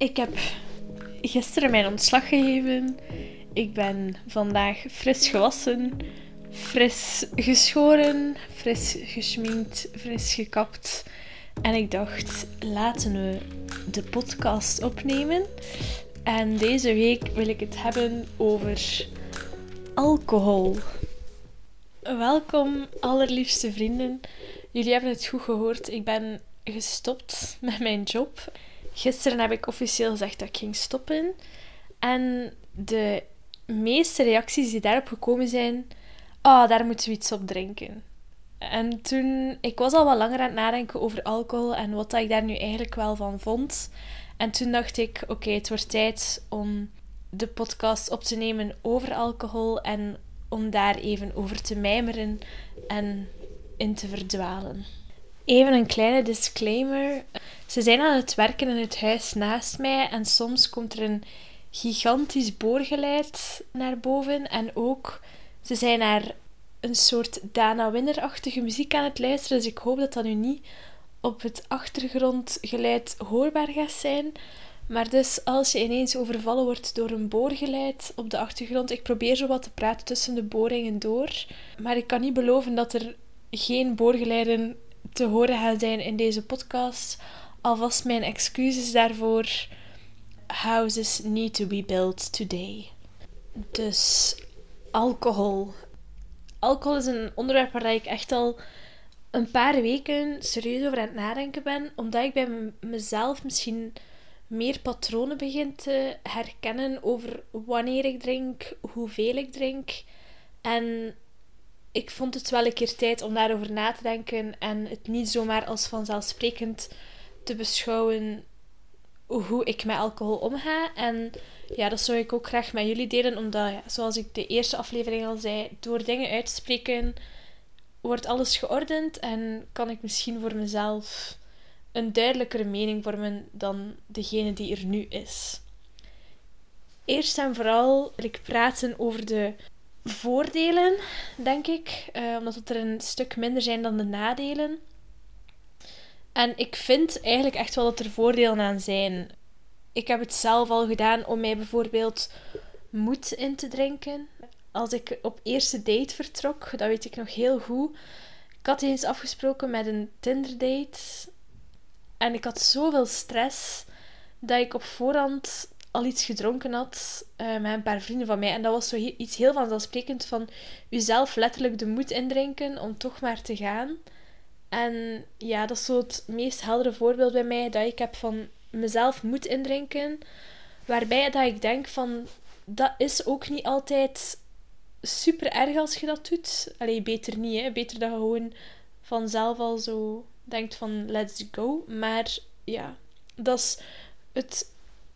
Ik heb gisteren mijn ontslag gegeven. Ik ben vandaag fris gewassen, fris geschoren, fris geschminkt, fris gekapt. En ik dacht, laten we de podcast opnemen. En deze week wil ik het hebben over alcohol. Welkom, allerliefste vrienden. Jullie hebben het goed gehoord. Ik ben gestopt met mijn job. Gisteren heb ik officieel gezegd dat ik ging stoppen. En de meeste reacties die daarop gekomen zijn: Ah, oh, daar moeten we iets op drinken. En toen, ik was al wat langer aan het nadenken over alcohol en wat ik daar nu eigenlijk wel van vond. En toen dacht ik: Oké, het wordt tijd om de podcast op te nemen over alcohol en om daar even over te mijmeren en in te verdwalen. Even een kleine disclaimer. Ze zijn aan het werken in het huis naast mij en soms komt er een gigantisch boorgeluid naar boven. En ook, ze zijn naar een soort Dana Winner-achtige muziek aan het luisteren. Dus ik hoop dat dat nu niet op het achtergrondgeluid hoorbaar gaat zijn. Maar dus als je ineens overvallen wordt door een boorgeluid op de achtergrond, ik probeer zo wat te praten tussen de boringen door. Maar ik kan niet beloven dat er geen boorgeluiden te horen gaan zijn in deze podcast. Alvast mijn excuses daarvoor. Houses need to be built today. Dus alcohol. Alcohol is een onderwerp waar ik echt al een paar weken serieus over aan het nadenken ben, omdat ik bij mezelf misschien meer patronen begin te herkennen over wanneer ik drink, hoeveel ik drink. En ik vond het wel een keer tijd om daarover na te denken en het niet zomaar als vanzelfsprekend te beschouwen hoe ik met alcohol omga. En ja, dat zou ik ook graag met jullie delen, omdat, zoals ik de eerste aflevering al zei, door dingen uit te spreken wordt alles geordend en kan ik misschien voor mezelf een duidelijkere mening vormen dan degene die er nu is. Eerst en vooral wil ik praten over de voordelen, denk ik, uh, omdat het er een stuk minder zijn dan de nadelen. En ik vind eigenlijk echt wel dat er voordelen aan zijn. Ik heb het zelf al gedaan om mij bijvoorbeeld moed in te drinken. Als ik op eerste date vertrok, dat weet ik nog heel goed. Ik had eens afgesproken met een Tinder date. En ik had zoveel stress dat ik op voorhand al iets gedronken had uh, met een paar vrienden van mij. En dat was zo iets heel vanzelfsprekend van jezelf letterlijk de moed indrinken om toch maar te gaan. En ja, dat is zo het meest heldere voorbeeld bij mij dat ik heb van mezelf moed indrinken. Waarbij dat ik denk van, dat is ook niet altijd super erg als je dat doet. Allee, beter niet, hè. Beter dat je gewoon vanzelf al zo denkt van, let's go. Maar ja, dat is het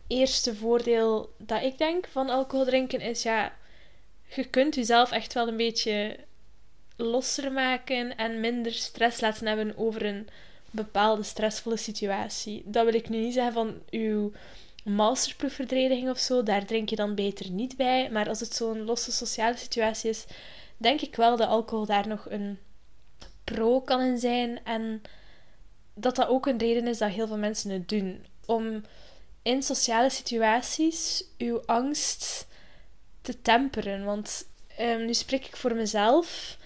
eerste voordeel dat ik denk van alcohol drinken is ja, je kunt jezelf echt wel een beetje losser maken en minder stress laten hebben over een bepaalde stressvolle situatie. Dat wil ik nu niet zeggen van uw masterproefverdediging of zo, daar drink je dan beter niet bij. Maar als het zo'n losse sociale situatie is, denk ik wel dat alcohol daar nog een pro kan in zijn. En dat dat ook een reden is dat heel veel mensen het doen. Om in sociale situaties uw angst te temperen. Want um, nu spreek ik voor mezelf.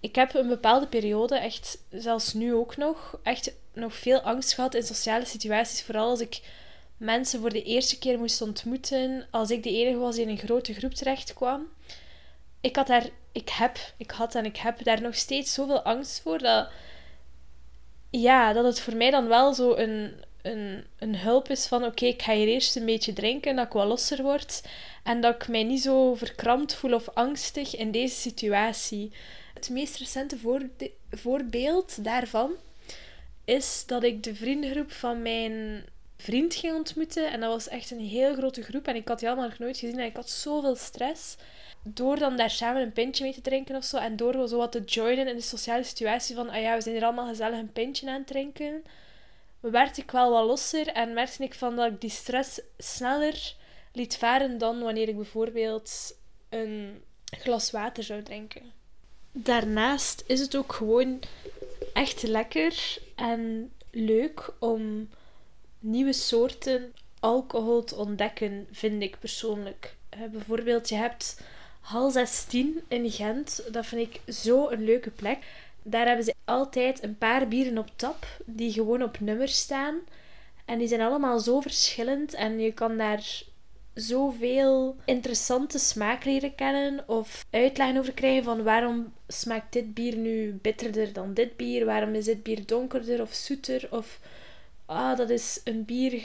Ik heb een bepaalde periode, echt zelfs nu ook nog, echt nog veel angst gehad in sociale situaties. Vooral als ik mensen voor de eerste keer moest ontmoeten, als ik de enige was die in een grote groep terecht kwam. Ik had daar, ik heb, ik had en ik heb daar nog steeds zoveel angst voor dat, ja, dat het voor mij dan wel zo een, een, een hulp is van oké, ik ga hier eerst een beetje drinken, dat ik wat losser word en dat ik mij niet zo verkrampt voel of angstig in deze situatie. Het meest recente voorbeeld daarvan is dat ik de vriendengroep van mijn vriend ging ontmoeten en dat was echt een heel grote groep en ik had die allemaal nog nooit gezien en ik had zoveel stress door dan daar samen een pintje mee te drinken of zo en door zo wat te joinen in de sociale situatie van ah ja, we zijn hier allemaal gezellig een pintje aan het drinken werd ik wel wat losser en merkte ik van dat ik die stress sneller liet varen dan wanneer ik bijvoorbeeld een glas water zou drinken. Daarnaast is het ook gewoon echt lekker en leuk om nieuwe soorten alcohol te ontdekken, vind ik persoonlijk. Uh, bijvoorbeeld, je hebt Hal 16 in Gent. Dat vind ik zo een leuke plek. Daar hebben ze altijd een paar bieren op tap die gewoon op nummer staan. En die zijn allemaal zo verschillend en je kan daar zoveel interessante smaak leren kennen of uitleggen over krijgen van waarom smaakt dit bier nu bitterder dan dit bier, waarom is dit bier donkerder of zoeter of ah, dat is een bier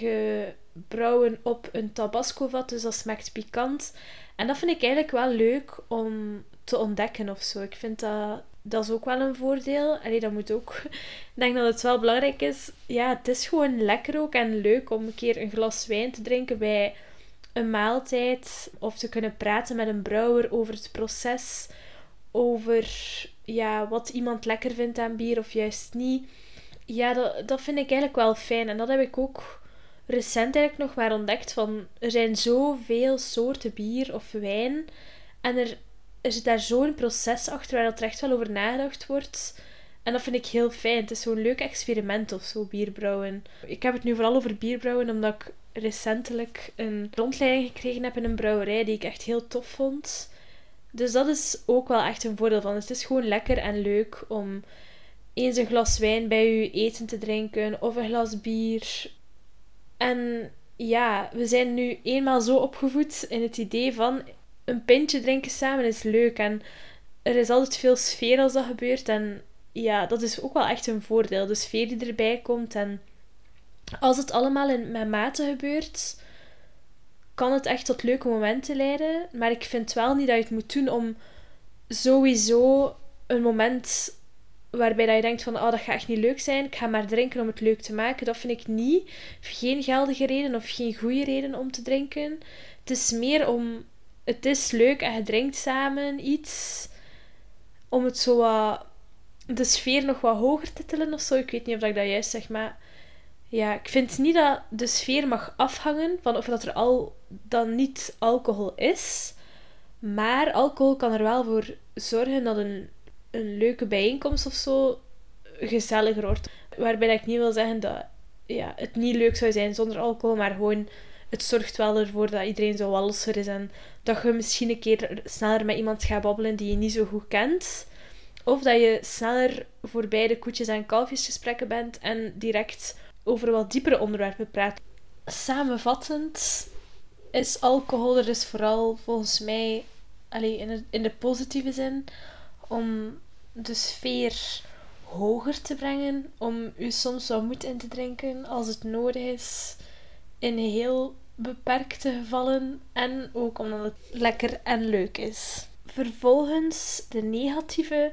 gebrouwen op een tabasco vat, dus dat smaakt pikant. En dat vind ik eigenlijk wel leuk om te ontdekken of zo. Ik vind dat, dat is ook wel een voordeel. Allee, dat moet ook. Ik denk dat het wel belangrijk is. Ja, het is gewoon lekker ook en leuk om een keer een glas wijn te drinken bij een maaltijd. Of te kunnen praten met een brouwer over het proces. Over ja, wat iemand lekker vindt aan bier of juist niet. Ja, dat, dat vind ik eigenlijk wel fijn. En dat heb ik ook recent eigenlijk nog maar ontdekt. Van, er zijn zoveel soorten bier of wijn. En er, zit daar zo'n proces achter waar er echt wel over nagedacht wordt. En dat vind ik heel fijn. Het is zo'n leuk experiment of zo, bierbrouwen. Ik heb het nu vooral over bierbrouwen omdat ik recentelijk een rondleiding gekregen heb in een brouwerij die ik echt heel tof vond. Dus dat is ook wel echt een voordeel van. Het is gewoon lekker en leuk om eens een glas wijn bij je eten te drinken of een glas bier. En ja, we zijn nu eenmaal zo opgevoed in het idee van een pintje drinken samen is leuk en er is altijd veel sfeer als dat gebeurt. En ja, dat is ook wel echt een voordeel. De sfeer die erbij komt en als het allemaal in, met mate gebeurt, kan het echt tot leuke momenten leiden. Maar ik vind wel niet dat je het moet doen om sowieso een moment waarbij dat je denkt van, oh, dat gaat echt niet leuk zijn. Ik ga maar drinken om het leuk te maken. Dat vind ik niet. Geen geldige reden of geen goede reden om te drinken. Het is meer om... Het is leuk en je drinkt samen iets. Om het zo. De sfeer nog wat hoger te tillen of zo. Ik weet niet of ik dat juist zeg, maar... Ja, ik vind niet dat de sfeer mag afhangen van of dat er al dan niet alcohol is. Maar alcohol kan er wel voor zorgen dat een een leuke bijeenkomst of zo gezelliger wordt. Waarbij ik niet wil zeggen dat ja, het niet leuk zou zijn zonder alcohol, maar gewoon het zorgt wel ervoor dat iedereen zo walser is en dat je misschien een keer sneller met iemand gaat babbelen die je niet zo goed kent. Of dat je sneller voorbij de koetjes- en kalfjesgesprekken bent en direct over wat diepere onderwerpen praat. Samenvattend is alcohol er dus vooral volgens mij alleen in, de, in de positieve zin om de sfeer hoger te brengen, om u soms wat moed in te drinken als het nodig is, in heel beperkte gevallen en ook omdat het lekker en leuk is. Vervolgens de negatieve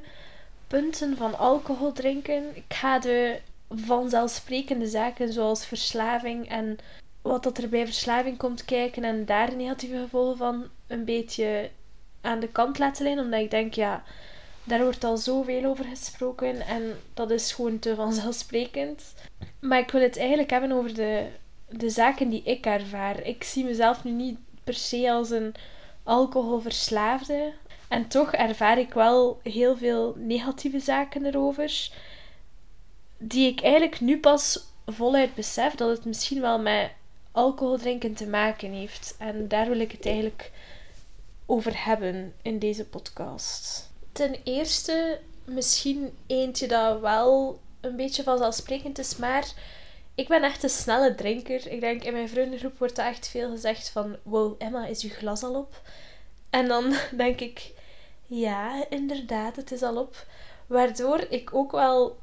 punten van alcohol drinken. Ik ga de vanzelfsprekende zaken zoals verslaving en wat dat er bij verslaving komt kijken en daar negatieve gevolgen van een beetje aan de kant laten liggen, omdat ik denk, ja, daar wordt al zoveel over gesproken en dat is gewoon te vanzelfsprekend. Maar ik wil het eigenlijk hebben over de, de zaken die ik ervaar. Ik zie mezelf nu niet per se als een alcoholverslaafde. En toch ervaar ik wel heel veel negatieve zaken erover. Die ik eigenlijk nu pas voluit besef dat het misschien wel met alcohol drinken te maken heeft. En daar wil ik het eigenlijk over hebben in deze podcast. Ten eerste, misschien eentje dat wel een beetje vanzelfsprekend is, maar ik ben echt een snelle drinker. Ik denk in mijn vriendengroep wordt er echt veel gezegd van: Wow, Emma, is je glas al op? En dan denk ik: Ja, inderdaad, het is al op. Waardoor ik ook wel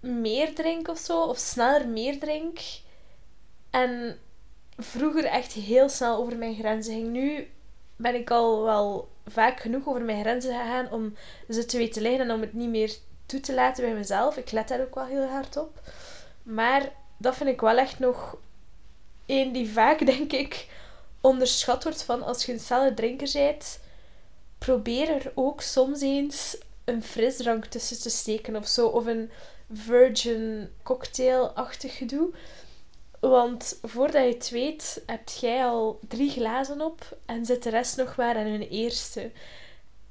meer drink of zo, of sneller meer drink. En vroeger echt heel snel over mijn grenzen ging. Nu ben ik al wel vaak genoeg over mijn grenzen gegaan om ze te weten liggen en om het niet meer toe te laten bij mezelf. Ik let daar ook wel heel hard op. Maar dat vind ik wel echt nog één die vaak, denk ik, onderschat wordt van als je een snelle drinker bent. Probeer er ook soms eens een frisdrank tussen te steken of zo. Of een virgin cocktail-achtig gedoe. Want voordat je het weet, heb jij al drie glazen op en zit de rest nog maar aan hun eerste.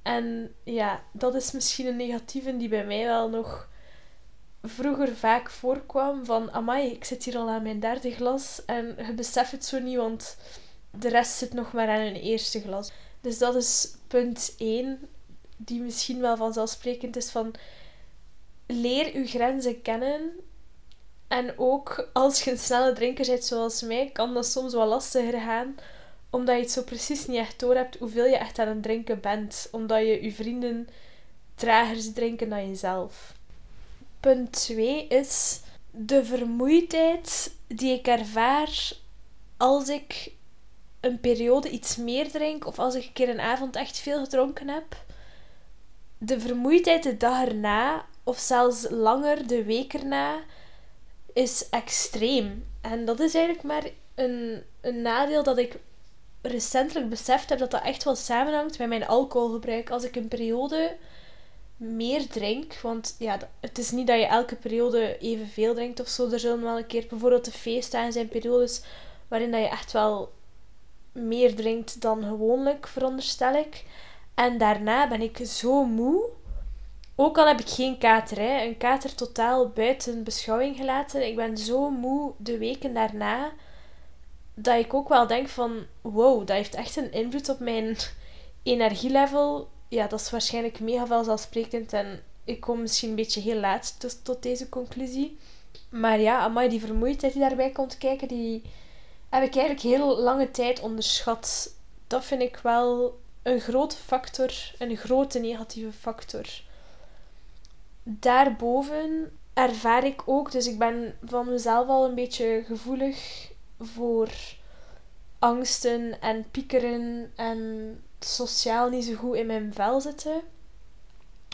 En ja, dat is misschien een negatieve die bij mij wel nog vroeger vaak voorkwam van amai, ik zit hier al aan mijn derde glas en je beseft het zo niet, want de rest zit nog maar aan een eerste glas. Dus dat is punt 1, die misschien wel vanzelfsprekend is van leer uw grenzen kennen. En ook als je een snelle drinker bent zoals mij, kan dat soms wel lastiger gaan. Omdat je het zo precies niet echt door hebt hoeveel je echt aan het drinken bent. Omdat je je vrienden tragers drinken dan jezelf. Punt 2 is de vermoeidheid die ik ervaar als ik een periode iets meer drink of als ik een keer een avond echt veel gedronken heb. De vermoeidheid de dag erna of zelfs langer de week erna is extreem. En dat is eigenlijk maar een, een nadeel dat ik recentelijk beseft heb dat dat echt wel samenhangt met mijn alcoholgebruik. Als ik een periode meer drink, want ja, het is niet dat je elke periode evenveel drinkt of zo. Er zullen wel een keer bijvoorbeeld de feestdagen zijn periodes waarin dat je echt wel meer drinkt dan gewoonlijk, veronderstel ik. En daarna ben ik zo moe. Ook al heb ik geen kater, hè. een kater totaal buiten beschouwing gelaten. Ik ben zo moe de weken daarna dat ik ook wel denk van wow, dat heeft echt een invloed op mijn energielevel. Ja, dat is waarschijnlijk mega vanzelfsprekend en ik kom misschien een beetje heel laat tot, tot deze conclusie. Maar ja, amai, die vermoeidheid die daarbij komt kijken, die heb ik eigenlijk heel lange tijd onderschat. Dat vind ik wel een grote factor, een grote negatieve factor. Daarboven ervaar ik ook, dus ik ben van mezelf al een beetje gevoelig voor angsten en piekeren en sociaal niet zo goed in mijn vel zitten.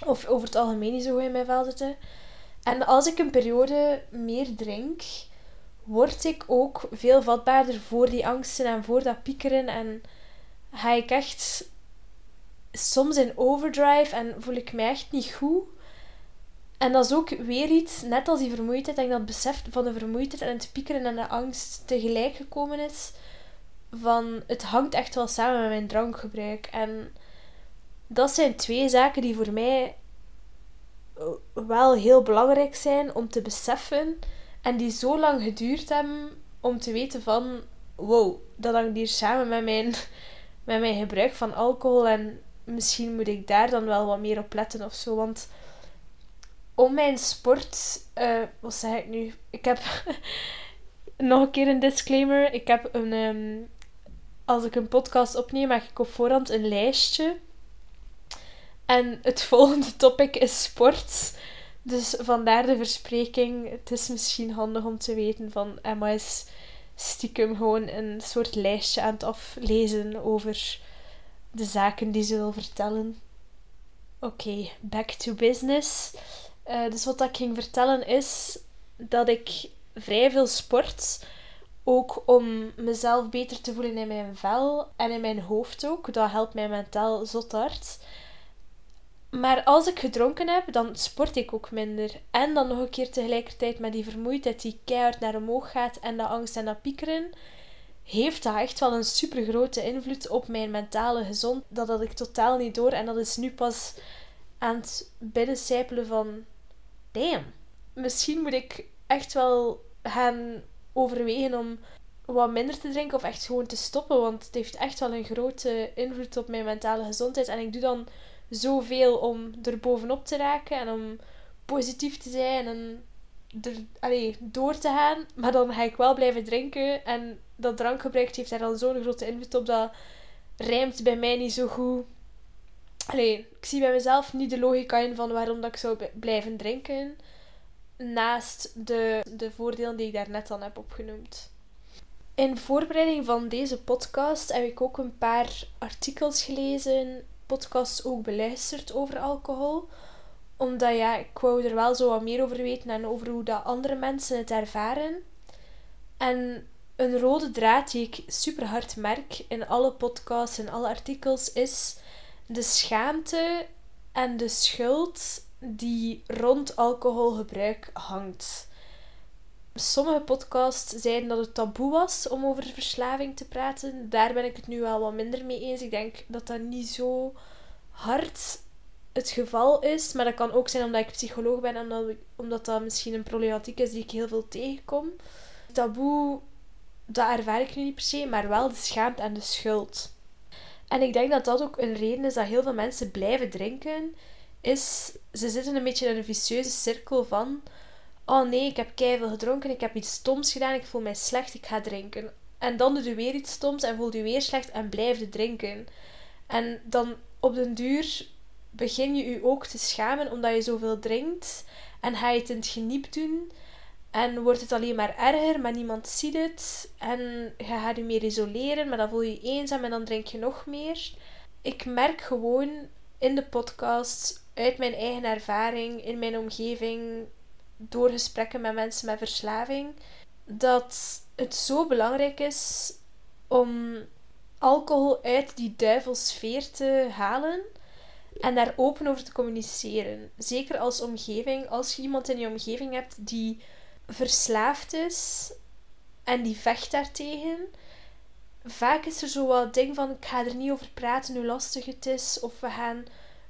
Of over het algemeen niet zo goed in mijn vel zitten. En als ik een periode meer drink, word ik ook veel vatbaarder voor die angsten en voor dat piekeren. En ga ik echt soms in overdrive en voel ik mij echt niet goed. En dat is ook weer iets, net als die vermoeidheid, dat ik dat besef van de vermoeidheid en het piekeren en de angst tegelijk gekomen is. Van, het hangt echt wel samen met mijn drankgebruik. En dat zijn twee zaken die voor mij wel heel belangrijk zijn om te beseffen. En die zo lang geduurd hebben om te weten van... Wow, dat hangt hier samen met mijn, met mijn gebruik van alcohol. En misschien moet ik daar dan wel wat meer op letten of zo. Want om mijn sport... Uh, wat zeg ik nu? Ik heb... nog een keer een disclaimer. Ik heb een... Um, als ik een podcast opneem, maak ik op voorhand een lijstje. En het volgende topic is sport. Dus vandaar de verspreking. Het is misschien handig om te weten van Emma is stiekem gewoon een soort lijstje aan het aflezen over de zaken die ze wil vertellen. Oké, back to business. Uh, dus wat ik ging vertellen is dat ik vrij veel sport. Ook om mezelf beter te voelen in mijn vel en in mijn hoofd ook. Dat helpt mij mentaal zot hard. Maar als ik gedronken heb, dan sport ik ook minder. En dan nog een keer tegelijkertijd met die vermoeidheid die keihard naar omhoog gaat en dat angst en dat piekeren, heeft dat echt wel een super grote invloed op mijn mentale gezondheid. Dat had ik totaal niet door en dat is nu pas aan het binnencijpelen van damn, misschien moet ik echt wel gaan overwegen om wat minder te drinken of echt gewoon te stoppen. Want het heeft echt wel een grote invloed op mijn mentale gezondheid. En ik doe dan zoveel om er bovenop te raken en om positief te zijn en er, allee, door te gaan. Maar dan ga ik wel blijven drinken. En dat drankgebruik heeft daar al zo'n grote invloed op. Dat rijmt bij mij niet zo goed. Allee, ik zie bij mezelf niet de logica in van waarom dat ik zou blijven drinken. Naast de, de voordelen die ik daarnet al heb opgenoemd. In voorbereiding van deze podcast heb ik ook een paar artikels gelezen podcasts ook beluisterd over alcohol. Omdat ja, ik wou er wel zo wat meer over weten en over hoe dat andere mensen het ervaren. En een rode draad die ik super hard merk in alle podcasts en alle artikels is de schaamte en de schuld die rond alcoholgebruik hangt. Sommige podcasts zeiden dat het taboe was om over verslaving te praten. Daar ben ik het nu wel wat minder mee eens. Ik denk dat dat niet zo hard het geval is. Maar dat kan ook zijn omdat ik psycholoog ben en omdat, dat misschien een problematiek is die ik heel veel tegenkom. Taboe, dat ervaar ik nu niet per se, maar wel de schaamte en de schuld. En ik denk dat dat ook een reden is dat heel veel mensen blijven drinken. Is, ze zitten een beetje in een vicieuze cirkel van... Oh nee, ik heb keihard gedronken, ik heb iets stoms gedaan, ik voel mij slecht, ik ga drinken. En dan doe je weer iets stoms en voel je weer slecht en blijf je drinken. En dan op den duur begin je je ook te schamen omdat je zoveel drinkt. En ga je het in het geniep doen. En wordt het alleen maar erger, maar niemand ziet het. En je gaat je meer isoleren, maar dan voel je je eenzaam en dan drink je nog meer. Ik merk gewoon in de podcast, uit mijn eigen ervaring, in mijn omgeving, door gesprekken met mensen met verslaving, dat het zo belangrijk is om alcohol uit die duivelsfeer te halen en daar open over te communiceren. Zeker als omgeving, als je iemand in je omgeving hebt die verslaafd is en die vecht daartegen. Vaak is er zo wat ding van: ik ga er niet over praten hoe lastig het is, of we gaan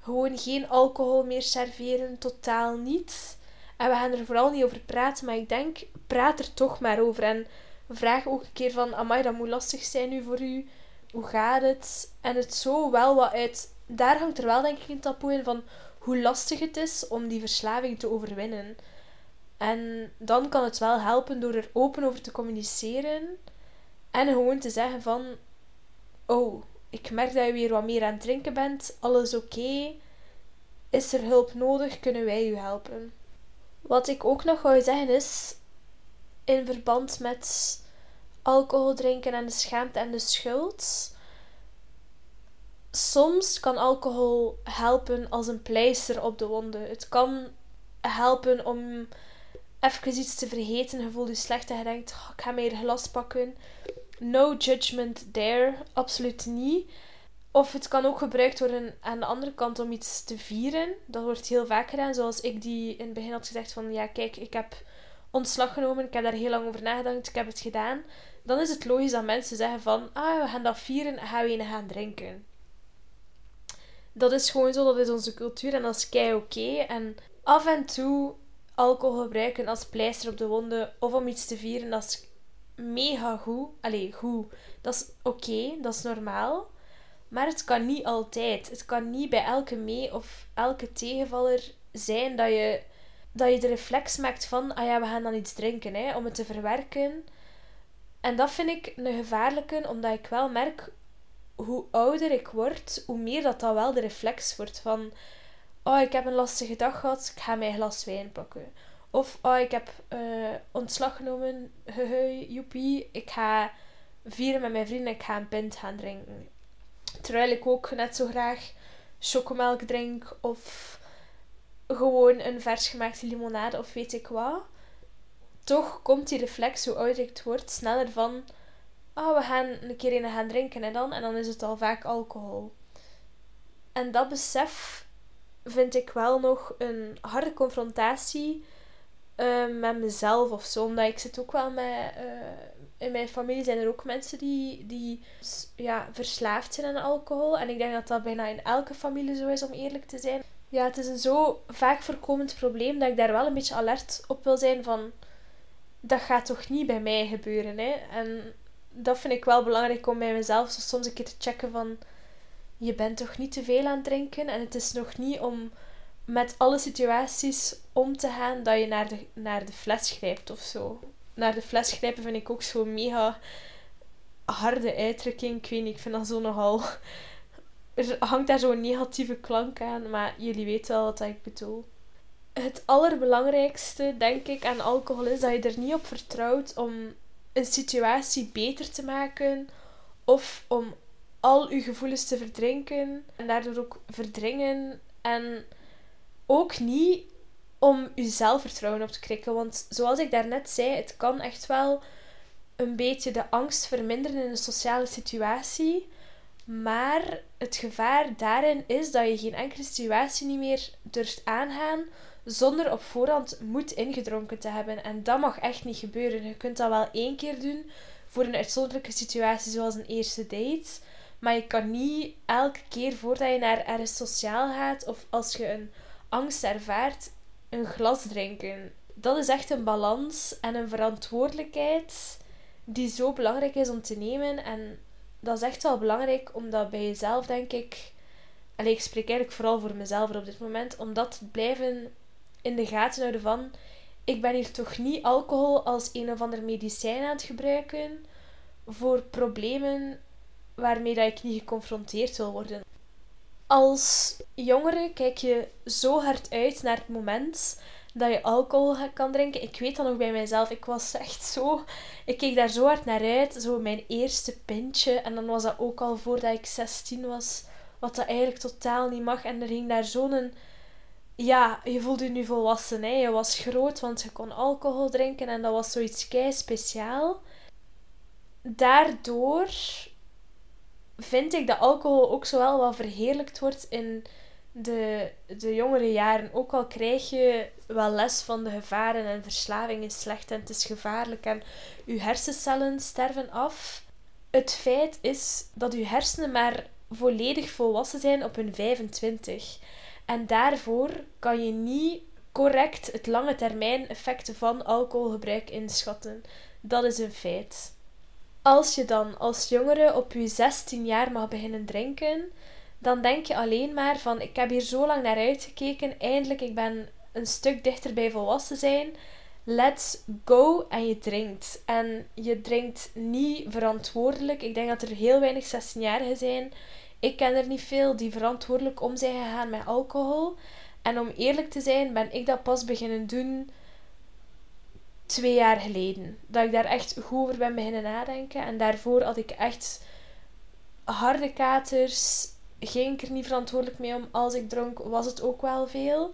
gewoon geen alcohol meer serveren, totaal niet. En we gaan er vooral niet over praten, maar ik denk, praat er toch maar over. En vraag ook een keer van, amai, dat moet lastig zijn nu voor u. Hoe gaat het? En het zo wel wat uit... Daar hangt er wel denk ik een taboe in van hoe lastig het is om die verslaving te overwinnen. En dan kan het wel helpen door er open over te communiceren. En gewoon te zeggen van... Oh, ik merk dat je weer wat meer aan het drinken bent. Alles oké? Is er hulp nodig? Kunnen wij u helpen? Wat ik ook nog wou zeggen is... In verband met alcohol drinken en de schaamte en de schuld... Soms kan alcohol helpen als een pleister op de wonden. Het kan helpen om even iets te vergeten. Je voelt je slecht en je denkt, oh, ik ga meer glas pakken. No judgment there. Absoluut niet. Of het kan ook gebruikt worden aan de andere kant om iets te vieren. Dat wordt heel vaak gedaan. Zoals ik die in het begin had gezegd van... Ja, kijk, ik heb ontslag genomen. Ik heb daar heel lang over nagedacht. Ik heb het gedaan. Dan is het logisch dat mensen zeggen van... Ah, we gaan dat vieren en gaan we een gaan drinken. Dat is gewoon zo. Dat is onze cultuur. En dat is kei oké. En af en toe alcohol gebruiken als pleister op de wonden of om iets te vieren, dat is mega goed. Allee, goed. Dat is oké, dat is normaal. Maar het kan niet altijd. Het kan niet bij elke mee of elke tegenvaller zijn dat je, dat je de reflex maakt van, ah ja, we gaan dan iets drinken, hè, om het te verwerken. En dat vind ik een gevaarlijke, omdat ik wel merk hoe ouder ik word, hoe meer dat dat wel de reflex wordt van oh, ik heb een lastige dag gehad, ik ga mijn glas wijn pakken. Of, oh, ik heb uh, ontslag genomen, hehe, joepie, ik ga vieren met mijn vrienden, ik ga een pint gaan drinken. Terwijl ik ook net zo graag chocomelk drink of gewoon een vers gemaakte limonade of weet ik wat. Toch komt die reflex, hoe ouder ik het word, sneller van... Oh, we gaan een keer in gaan drinken en dan... En dan is het al vaak alcohol. En dat besef vind ik wel nog een harde confrontatie uh, met mezelf of zo. Omdat ik zit ook wel met. Uh, in mijn familie zijn er ook mensen die, die ja, verslaafd zijn aan alcohol. En ik denk dat dat bijna in elke familie zo is, om eerlijk te zijn. Ja, het is een zo vaak voorkomend probleem dat ik daar wel een beetje alert op wil zijn van... Dat gaat toch niet bij mij gebeuren, hè. En dat vind ik wel belangrijk om bij mezelf soms een keer te checken van je bent toch niet te veel aan het drinken en het is nog niet om met alle situaties om te gaan dat je naar de, naar de fles grijpt of zo. Naar de fles grijpen vind ik ook zo'n mega harde uitdrukking. Ik weet niet, ik vind dat zo nogal... Er hangt daar zo'n negatieve klank aan, maar jullie weten wel wat ik bedoel. Het allerbelangrijkste, denk ik, aan alcohol is dat je er niet op vertrouwt om een situatie beter te maken of om al uw gevoelens te verdrinken en daardoor ook verdringen. En ook niet om uw zelfvertrouwen op te krikken. Want zoals ik daarnet zei, het kan echt wel een beetje de angst verminderen in een sociale situatie. Maar het gevaar daarin is dat je geen enkele situatie niet meer durft aangaan zonder op voorhand moed ingedronken te hebben. En dat mag echt niet gebeuren. Je kunt dat wel één keer doen voor een uitzonderlijke situatie zoals een eerste date. Maar je kan niet elke keer voordat je naar ergens sociaal gaat of als je een angst ervaart, een glas drinken. Dat is echt een balans en een verantwoordelijkheid die zo belangrijk is om te nemen. En dat is echt wel belangrijk omdat bij jezelf, denk ik. Allee, ik spreek eigenlijk vooral voor mezelf op dit moment. Om dat te blijven in de gaten houden van. Ik ben hier toch niet alcohol als een of ander medicijn aan het gebruiken voor problemen waarmee dat ik niet geconfronteerd wil worden. Als jongere kijk je zo hard uit naar het moment dat je alcohol kan drinken. Ik weet dat nog bij mijzelf. Ik was echt zo... Ik keek daar zo hard naar uit. Zo mijn eerste pintje. En dan was dat ook al voordat ik 16 was. Wat dat eigenlijk totaal niet mag. En er ging daar zo'n... Ja, je voelde je nu volwassen. Hè. Je was groot, want je kon alcohol drinken. En dat was zoiets kei speciaal. Daardoor vind ik dat alcohol ook zo wel verheerlijkt wordt in de, de jongere jaren. Ook al krijg je wel les van de gevaren en verslaving is slecht en het is gevaarlijk en je hersencellen sterven af. Het feit is dat je hersenen maar volledig volwassen zijn op hun 25. En daarvoor kan je niet correct het lange termijn effecten van alcoholgebruik inschatten. Dat is een feit. Als je dan als jongere op je 16 jaar mag beginnen drinken, dan denk je alleen maar van ik heb hier zo lang naar uitgekeken, eindelijk ik ben een stuk dichter bij volwassen zijn. Let's go en je drinkt. En je drinkt niet verantwoordelijk. Ik denk dat er heel weinig 16-jarigen zijn. Ik ken er niet veel die verantwoordelijk om zijn gegaan met alcohol. En om eerlijk te zijn, ben ik dat pas beginnen doen twee jaar geleden. Dat ik daar echt goed over ben beginnen nadenken. En daarvoor had ik echt harde katers. Ging ik er niet verantwoordelijk mee om. Als ik dronk, was het ook wel veel.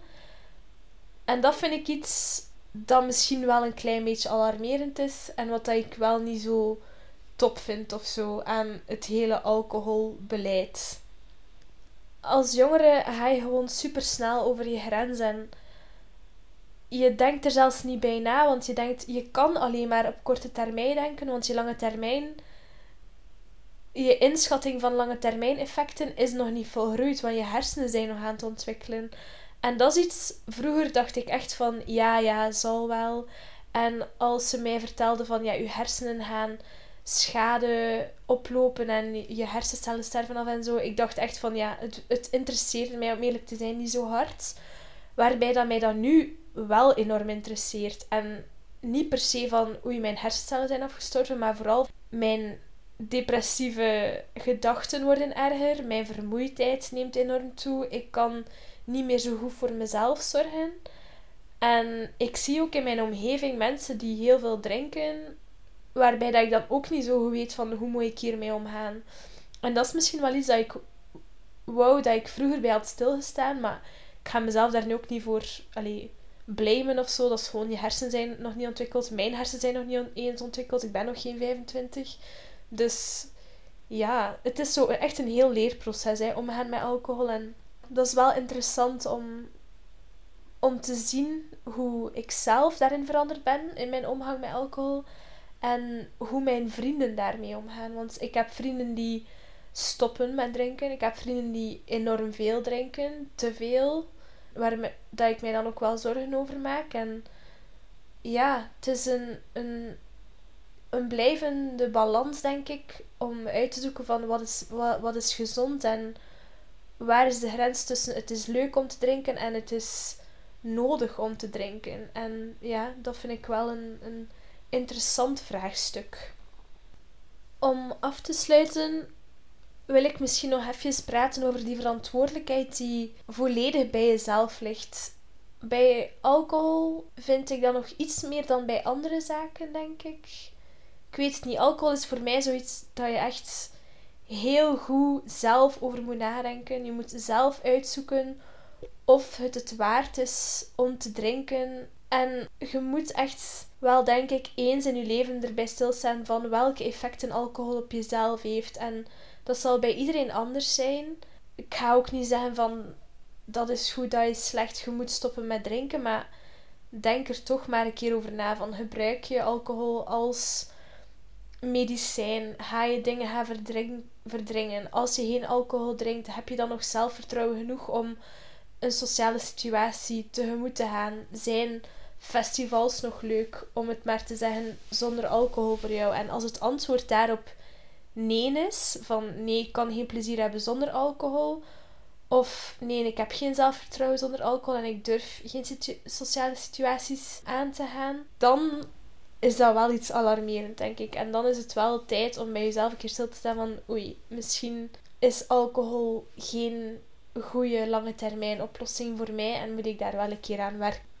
En dat vind ik iets dat misschien wel een klein beetje alarmerend is. En wat ik wel niet zo top vind of zo aan het hele alcoholbeleid. Als jongere ga je gewoon super snel over je grens en je denkt er zelfs niet bij na, want je denkt, je kan alleen maar op korte termijn denken, want je lange termijn, je inschatting van lange termijn effecten is nog niet volgroeid, want je hersenen zijn nog aan het ontwikkelen. En dat is iets, vroeger dacht ik echt van, ja, ja, zal wel. En als ze mij vertelden van, ja, je hersenen gaan schade oplopen en je hersencellen sterven af en zo, ik dacht echt van, ja, het, het interesseerde mij om eerlijk te zijn niet zo hard. Waarbij dat mij dat nu wel enorm interesseert. En niet per se van oei, mijn hersencellen zijn afgestorven, maar vooral mijn depressieve gedachten worden erger. Mijn vermoeidheid neemt enorm toe. Ik kan niet meer zo goed voor mezelf zorgen. En ik zie ook in mijn omgeving mensen die heel veel drinken, waarbij dat ik dan ook niet zo goed weet van hoe moet ik hiermee omgaan. En dat is misschien wel iets dat ik wou dat ik vroeger bij had stilgestaan, maar ik ga mezelf daar nu ook niet voor allee, blamen of zo. Dat is gewoon, je hersenen zijn nog niet ontwikkeld. Mijn hersenen zijn nog niet eens ontwikkeld. Ik ben nog geen 25. Dus ja, het is zo echt een heel leerproces hè, omgaan met alcohol. En dat is wel interessant om, om te zien hoe ik zelf daarin veranderd ben in mijn omgang met alcohol. En hoe mijn vrienden daarmee omgaan. Want ik heb vrienden die stoppen met drinken. Ik heb vrienden die enorm veel drinken, te veel, waar dat ik mij dan ook wel zorgen over maak. En ja, het is een, een, een blijvende balans, denk ik, om uit te zoeken van wat is, wat, wat is gezond en waar is de grens tussen het is leuk om te drinken en het is nodig om te drinken. En ja, dat vind ik wel een, een interessant vraagstuk. Om af te sluiten wil ik misschien nog even praten over die verantwoordelijkheid die volledig bij jezelf ligt. Bij alcohol vind ik dat nog iets meer dan bij andere zaken, denk ik. Ik weet het niet, alcohol is voor mij zoiets dat je echt heel goed zelf over moet nadenken. Je moet zelf uitzoeken of het het waard is om te drinken. En je moet echt wel, denk ik, eens in je leven erbij stilstaan van welke effecten alcohol op jezelf heeft. En dat zal bij iedereen anders zijn. Ik ga ook niet zeggen van dat is goed, dat is slecht, je moet stoppen met drinken. Maar denk er toch maar een keer over na van gebruik je alcohol als medicijn ga je dingen gaan verdring- verdringen. Als je geen alcohol drinkt, heb je dan nog zelfvertrouwen genoeg om een sociale situatie tegemoet te gaan? Zijn festivals nog leuk, om het maar te zeggen, zonder alcohol voor jou? En als het antwoord daarop nee is, van nee, ik kan geen plezier hebben zonder alcohol, of nee, ik heb geen zelfvertrouwen zonder alcohol en ik durf geen sociale situaties aan te gaan, dan is dat wel iets alarmerend, denk ik. En dan is het wel tijd om bij jezelf een keer stil te staan van oei, misschien is alcohol geen goede lange termijn oplossing voor mij en moet ik daar wel een keer aan werken.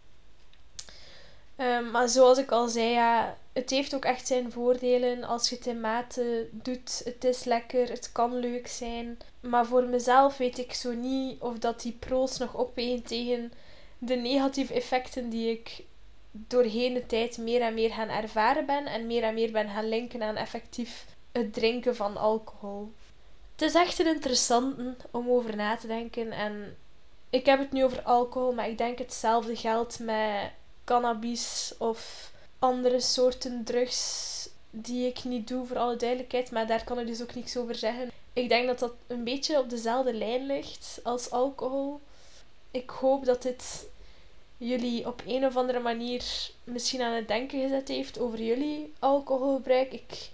Um, maar zoals ik al zei, ja, het heeft ook echt zijn voordelen als je het in mate doet. Het is lekker, het kan leuk zijn. Maar voor mezelf weet ik zo niet of dat die pro's nog opwegen tegen de negatieve effecten die ik doorheen de tijd meer en meer gaan ervaren ben. En meer en meer ben gaan linken aan effectief het drinken van alcohol. Het is echt een interessante om over na te denken. En ik heb het nu over alcohol, maar ik denk hetzelfde geldt met cannabis of andere soorten drugs die ik niet doe, voor alle duidelijkheid. Maar daar kan ik dus ook niks over zeggen. Ik denk dat dat een beetje op dezelfde lijn ligt als alcohol. Ik hoop dat dit jullie op een of andere manier misschien aan het denken gezet heeft over jullie alcoholgebruik. Ik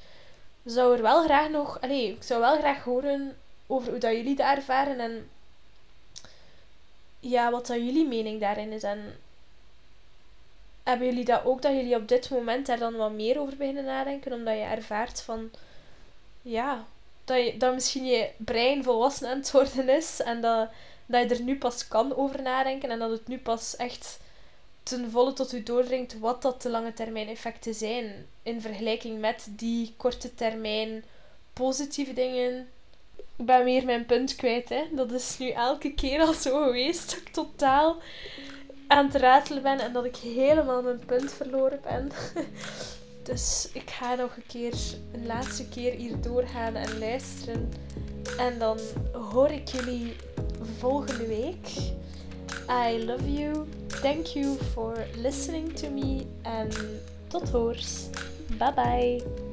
zou er wel graag nog... Allez, ik zou wel graag horen over hoe dat jullie dat ervaren en ja, wat dat jullie mening daarin is. En hebben jullie dat ook, dat jullie op dit moment daar dan wat meer over beginnen nadenken? Omdat je ervaart van, ja, dat, je, dat misschien je brein volwassen aan het worden is en dat, dat je er nu pas kan over nadenken en dat het nu pas echt ten volle tot u doordringt wat dat de lange termijn effecten zijn in vergelijking met die korte termijn positieve dingen. Ik ben weer mijn punt kwijt, hè. Dat is nu elke keer al zo geweest. Totaal aan het ratelen ben en dat ik helemaal mijn punt verloren ben. dus ik ga nog een keer, een laatste keer hier doorgaan en luisteren. En dan hoor ik jullie volgende week. I love you. Thank you for listening to me. En tot hoors. Bye bye.